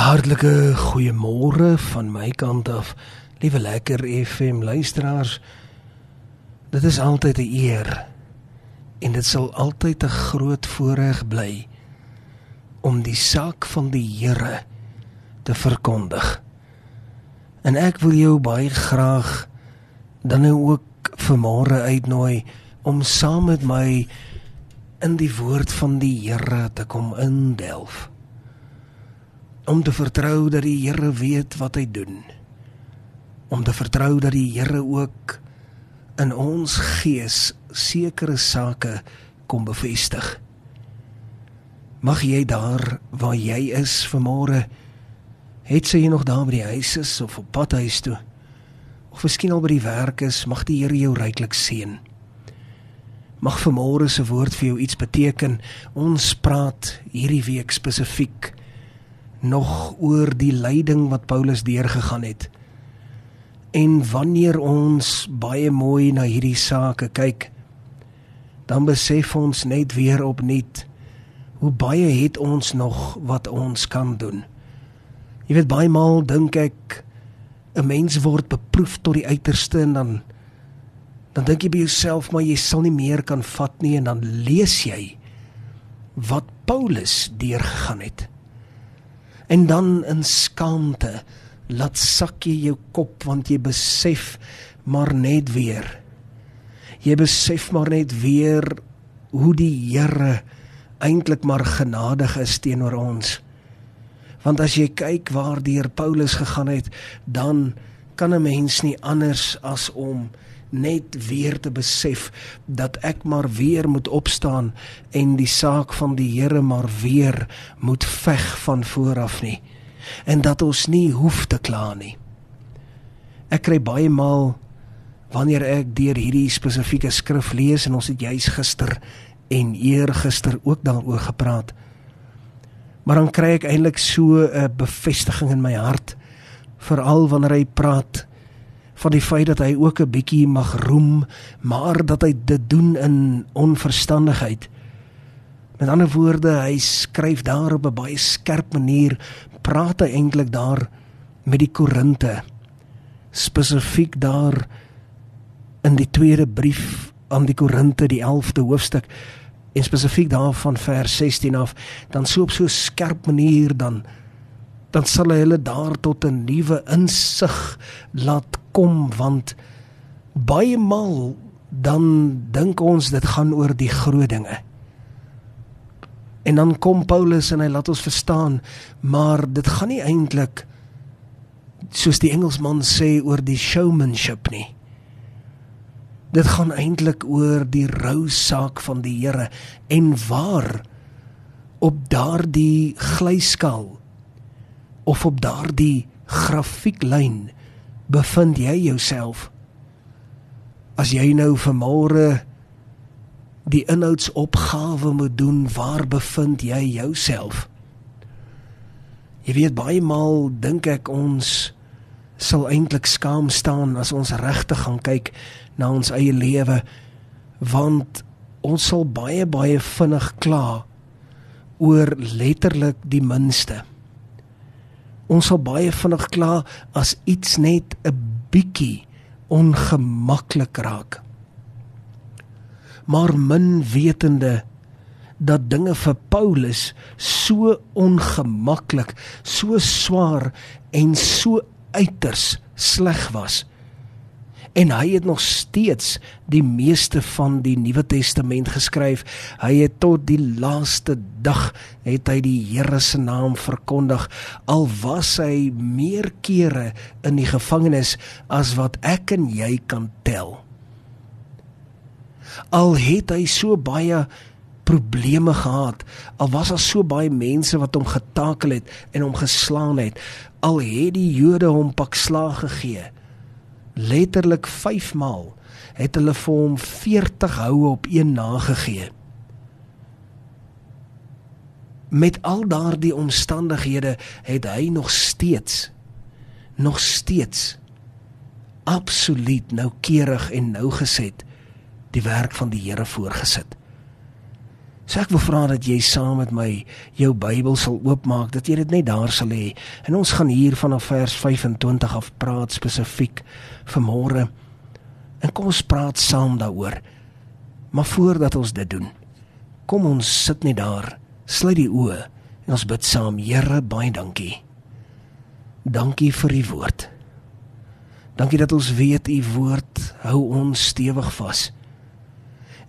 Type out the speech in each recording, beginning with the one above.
Hartlike goeiemôre van my kant af, liewe lekker FM luisteraars. Dit is altyd 'n eer en dit sal altyd 'n groot voorreg bly om die saak van die Here te verkondig. En ek wil jou baie graag dan nou ook vanmôre uitnooi om saam met my in die woord van die Here te kom indelf om te vertrou dat die Here weet wat hy doen. Om te vertrou dat die Here ook in ons gees sekere sake kom bevestig. Mag jy daar waar jy is vanmôre het sy nog daar by die huis is of op pad huis toe of miskien al by die werk is, mag die Here jou ryklik seën. Mag vanmôre se woord vir jou iets beteken. Ons praat hierdie week spesifiek nog oor die lyding wat Paulus deurgegaan het. En wanneer ons baie mooi na hierdie sake kyk, dan besef ons net weer opnuut hoe baie het ons nog wat ons kan doen. Jy weet baie maal dink ek 'n mens word beproef tot die uiterste en dan dan dink jy by jouself maar jy sal nie meer kan vat nie en dan lees jy wat Paulus deurgegaan het en dan in skaamte laat sak jy jou kop want jy besef maar net weer. Jy besef maar net weer hoe die Here eintlik maar genadig is teenoor ons. Want as jy kyk waar deur Paulus gegaan het dan kan 'n mens nie anders as om net weer te besef dat ek maar weer moet opstaan en die saak van die Here maar weer moet veg van voor af nie en dat ons nie hoef te kla nie. Ek kry baie maal wanneer ek deur hierdie spesifieke skrif lees en ons het juis gister en eergister ook daaroor gepraat. Maar dan kry ek eintlik so 'n bevestiging in my hart veral wanneer hy praat van die feit dat hy ook 'n bietjie mag roem, maar dat hy dit doen in onverstandigheid. Met ander woorde, hy skryf daar op 'n baie skerp manier, praat hy eintlik daar met die Korinte. Spesifiek daar in die tweede brief aan die Korinte, die 11de hoofstuk, en spesifiek daar van vers 16 af, dan so op so skerp manier dan dan sal hy hulle daar tot 'n nuwe insig laat kom want baie maal dan dink ons dit gaan oor die groot dinge. En dan kom Paulus en hy laat ons verstaan, maar dit gaan nie eintlik soos die Engelsman sê oor die showmanship nie. Dit gaan eintlik oor die rou saak van die Here en waar op daardie glyskaal of op daardie grafieklyn bevind jy jouself? As jy nou vanmôre die inhoudsopgawe moet doen waar bevind jy jouself? Jy weet baie maal dink ek ons sal eintlik skaam staan as ons regtig gaan kyk na ons eie lewe want ons sal baie baie vinnig kla oor letterlik die minste ons sal baie vinnig kla as iets net 'n bietjie ongemaklik raak. Maar min wetende dat dinge vir Paulus so ongemaklik, so swaar en so uiters sleg was en hy het nog steeds die meeste van die Nuwe Testament geskryf. Hy het tot die laaste dag het hy die Here se naam verkondig al was hy meer kere in die gevangenis as wat ek en jy kan tel. Al het hy so baie probleme gehad. Al was daar so baie mense wat hom getakel het en hom geslaan het. Al het die Jode hom pak slag gegee letterlik 5 maal het hulle vir hom 40 houe op een nagegee. Met al daardie omstandighede het hy nog steeds nog steeds absoluut noukeurig en nougeset die werk van die Here voorgesit. So ek wil vra dat jy saam met my jou Bybel sal oopmaak, dat jy dit net daar sal hê. En ons gaan hier vanaf vers 25 af praat spesifiek vir môre. En kom ons praat saam daaroor. Maar voordat ons dit doen, kom ons sit net daar, sluit die oë en ons bid saam. Here, baie dankie. Dankie vir u woord. Dankie dat ons weet u woord hou ons stewig vas.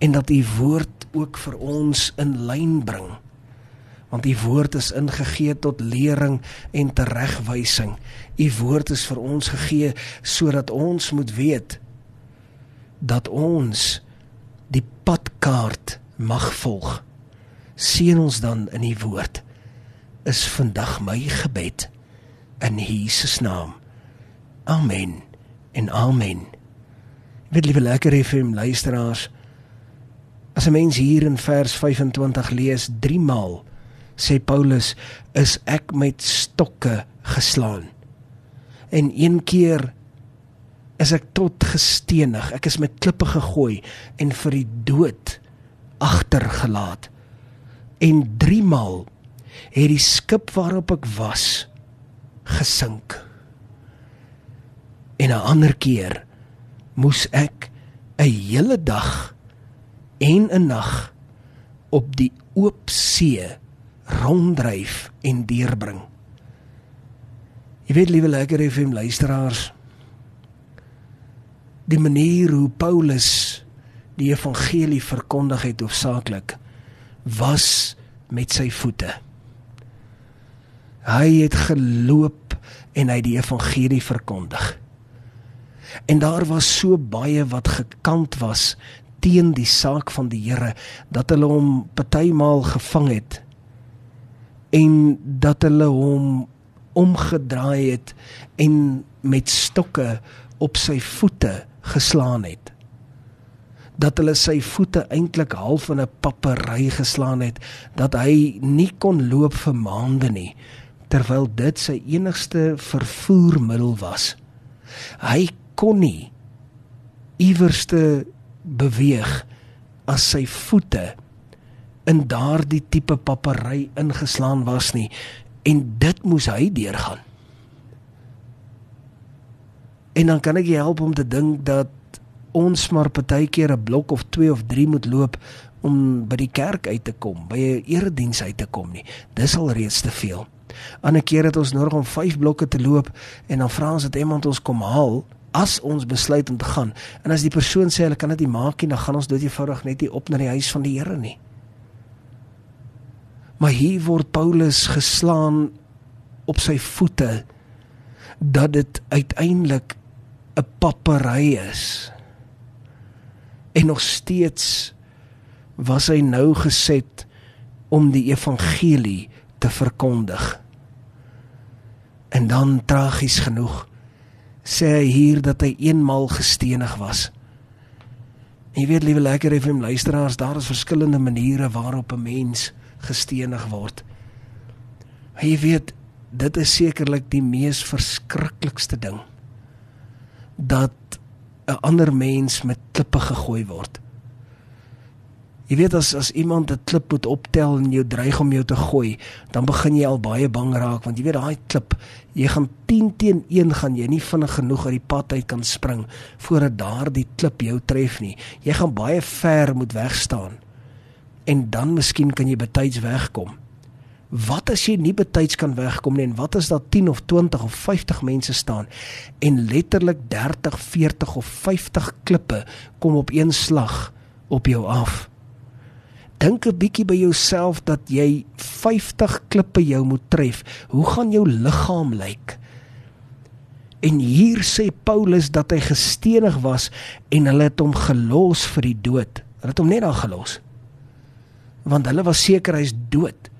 En dat u woord ook vir ons in lyn bring. Want u woord is ingegee tot lering en teregwysing. U woord is vir ons gegee sodat ons moet weet dat ons die padkaart mag volg. Seën ons dan in u woord. Is vandag my gebed in Jesus naam. Amen. En amen. Wil liewe lekker FM luisteraars As 'n mens hier in vers 25 lees, 3 maal sê Paulus is ek met stokke geslaan. En een keer is ek tot gestenig, ek is met klippe gegooi en vir die dood agtergelaat. En 3 maal het die skip waarop ek was gesink. En 'n ander keer moes ek 'n hele dag en 'n nag op die oop see ronddryf en deurbring. Jy weet liewe lekker FM luisteraars, die manier hoe Paulus die evangelie verkondig het hoofsaaklik was met sy voete. Hy het geloop en hy die evangelie verkondig. En daar was so baie wat gekant was teen die saak van die Here dat hulle hom partymal gevang het en dat hulle hom omgedraai het en met stokke op sy voete geslaan het. Dat hulle sy voete eintlik half in 'n papery geslaan het dat hy nie kon loop vir maande nie terwyl dit sy enigste vervoermiddel was. Hy kon nie iewerste beweeg as sy voete in daardie tipe papery ingeslaan was nie en dit moes hy deurgaan. En dan kan ek jou help om te dink dat ons maar partykeer 'n blok of 2 of 3 moet loop om by die kerk uit te kom, by 'n erediens uit te kom nie. Dis al reeds te veel. Ander kere het ons nodig om 5 blokke te loop en dan vra ons dat iemand ons kom haal as ons besluit om te gaan en as die persoon sê hulle kan dit nie maak nie dan gaan ons dit eenvoudig net nie op na die huis van die Here nie. Maar hier word Paulus geslaan op sy voete dat dit uiteindelik 'n papery is. En nog steeds was hy nou geset om die evangelie te verkondig. En dan tragies genoeg sê hy hier dat hy eenmal gestenig was. En jy weet liewe lekker FM luisteraars, daar is verskillende maniere waarop 'n mens gestenig word. Jy weet, dit is sekerlik die mees verskriklikste ding dat 'n ander mens met klippe gegooi word. Jy weet as as iemand 'n klip moet optel en jou dreig om jou te gooi, dan begin jy al baie bang raak want jy weet daai klip, jy gaan 10 teen 1 gaan jy nie vinnig genoeg uit die pad uit kan spring voordat daardie klip jou tref nie. Jy gaan baie ver moet wegstaan. En dan miskien kan jy betyds wegkom. Wat as jy nie betyds kan wegkom nie en wat as daar 10 of 20 of 50 mense staan en letterlik 30, 40 of 50 klippe kom op een slag op jou af? Dink 'n bietjie by jouself dat jy 50 klippe jou moet tref. Hoe gaan jou liggaam lyk? En hier sê Paulus dat hy gestenig was en hulle het hom gelos vir die dood. Hulle het hom net daar gelos. Want hulle was seker hy's dood.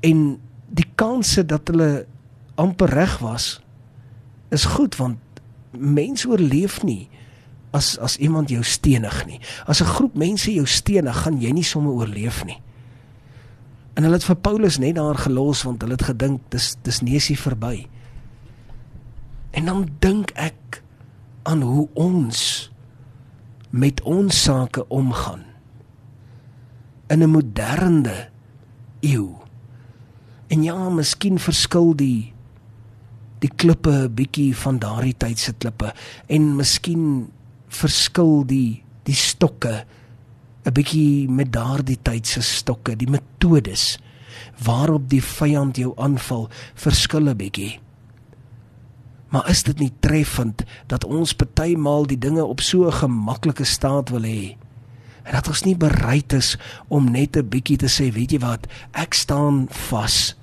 En die kanse dat hulle amper reg was is goed want mense oorleef nie as as iemand jou stenig nie. As 'n groep mense jou stenig, gaan jy nie sommer oorleef nie. En hulle het vir Paulus net daar gelos want hulle het gedink dis dis neusie verby. En dan dink ek aan hoe ons met ons sake omgaan. in 'n moderne eeu. En ja, miskien verskil die die klippe 'n bietjie van daardie tyd se klippe en miskien verskil die die stokke 'n bietjie met daardie tyd se stokke, die metodes waarop die vyand jou aanval verskil 'n bietjie. Maar is dit nie treffend dat ons partymal die dinge op so 'n gemaklike staat wil hê? En dat ons nie bereid is om net 'n bietjie te sê, weet jy wat, ek staan vas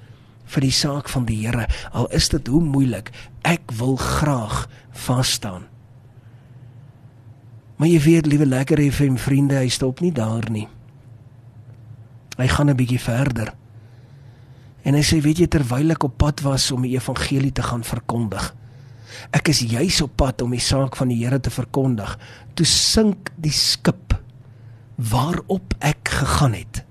vir die saak van die Here, al is dit hoe moeilik, ek wil graag vas staan. Maar jy weet, liewe lekker FM vriende, hy stop nie daar nie. Hy gaan 'n bietjie verder. En hy sê, weet jy, terwyl ek op pad was om die evangelie te gaan verkondig, ek is juis op pad om die saak van die Here te verkondig, toe sink die skip waarop ek gegaan het.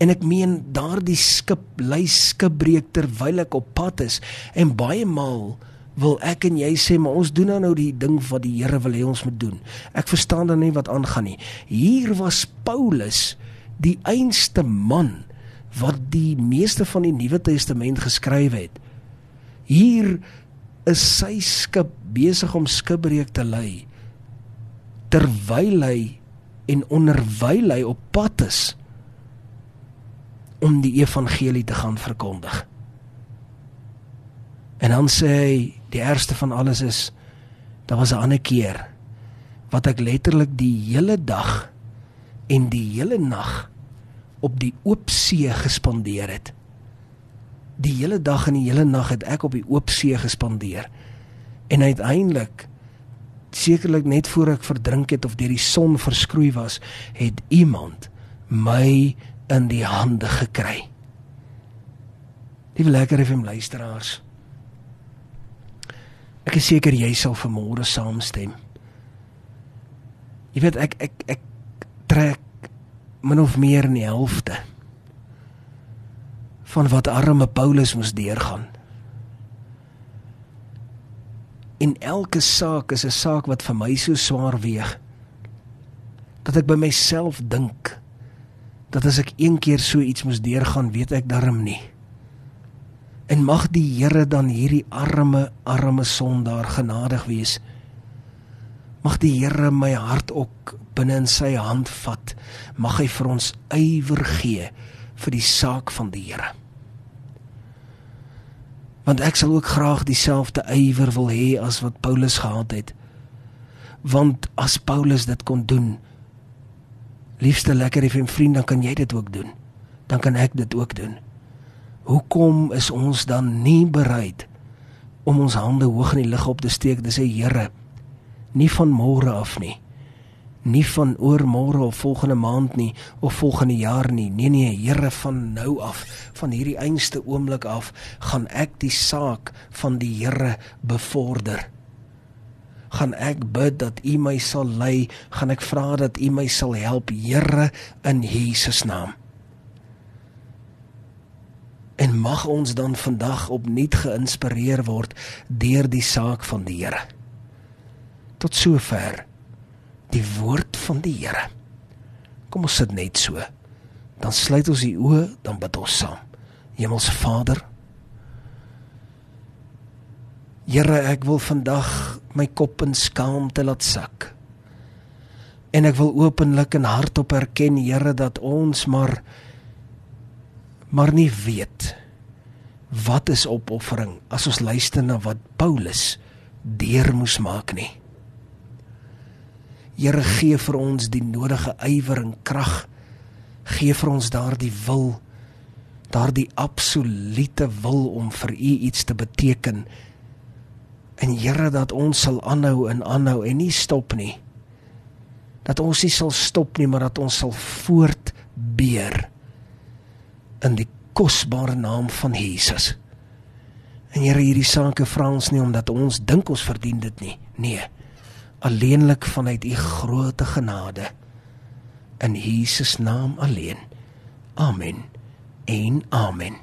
En ek meen daardie skip lei skipbreek terwyl ek op pad is en baie maal wil ek en jy sê maar ons doen nou nou die ding wat die Here wil hê ons moet doen. Ek verstaan dan nie wat aangaan nie. Hier was Paulus die einste man wat die meeste van die Nuwe Testament geskryf het. Hier is sy skip besig om skipbreek te lei terwyl hy en onderwyl hy op pad is om die evangelie te gaan verkondig. En dan sê hy die ergste van alles is daar was 'n ander keer wat ek letterlik die hele dag en die hele nag op die oop see gespandeer het. Die hele dag en die hele nag het ek op die oop see gespandeer. En uiteindelik sekerlik net voor ek verdrink het of deur die son verskroei was, het iemand my in die hande gekry. Liewe lekker FM luisteraars. Ek is seker jy sal vanmôre saamstem. Jy weet ek ek ek trek min of meer in die helfte van wat arme Paulus moes deurgaan. En elke saak is 'n saak wat vir my so swaar weeg dat ek by myself dink dat as ek een keer so iets moes deurgaan, weet ek darm nie. En mag die Here dan hierdie arme arme sondaar genadig wees. Mag die Here my hart ook binne in sy hand vat. Mag hy vir ons ywer gee vir die saak van die Here. Want ek sal ook graag dieselfde ywer wil hê as wat Paulus gehad het. Want as Paulus dit kon doen, liefste lekker effe vriend, dan kan jy dit ook doen. Dan kan ek dit ook doen. Hoekom is ons dan nie bereid om ons hande hoog in die lug op te steek en sê Here, nie van môre af nie. Nie van oor môre of volgende maand nie of volgende jaar nie. Nee nee, Here, van nou af, van hierdie einste oomblik af, gaan ek die saak van die Here bevorder. Gaan ek bid dat U my sal lei, gaan ek vra dat U my sal help, Here, in Jesus naam. En mag ons dan vandag opnuut geïnspireer word deur die saak van die Here. Tot sover die woord van die Here. Kom ons sit net so. Dan sluit ons die oë, dan bid ons saam. Hemelse Vader, Here, ek wil vandag my kop in skaamte laat sak. En ek wil openlik en hardop erken, Here, dat ons maar maar nie weet wat is opoffering as ons luister na wat Paulus deur moes maak nie. Here gee vir ons die nodige ywer en krag. Gee vir ons daardie wil, daardie absolute wil om vir U iets te beteken. En Here dat ons sal aanhou en aanhou en nie stop nie. Dat ons nie sal stop nie, maar dat ons sal voortbeer in die kosbare naam van Jesus. En Here, hierdie sake vra ons nie omdat ons dink ons verdien dit nie. Nee. Alleenlik vanuit u groote genade. In Jesus naam alleen. Amen. En amen.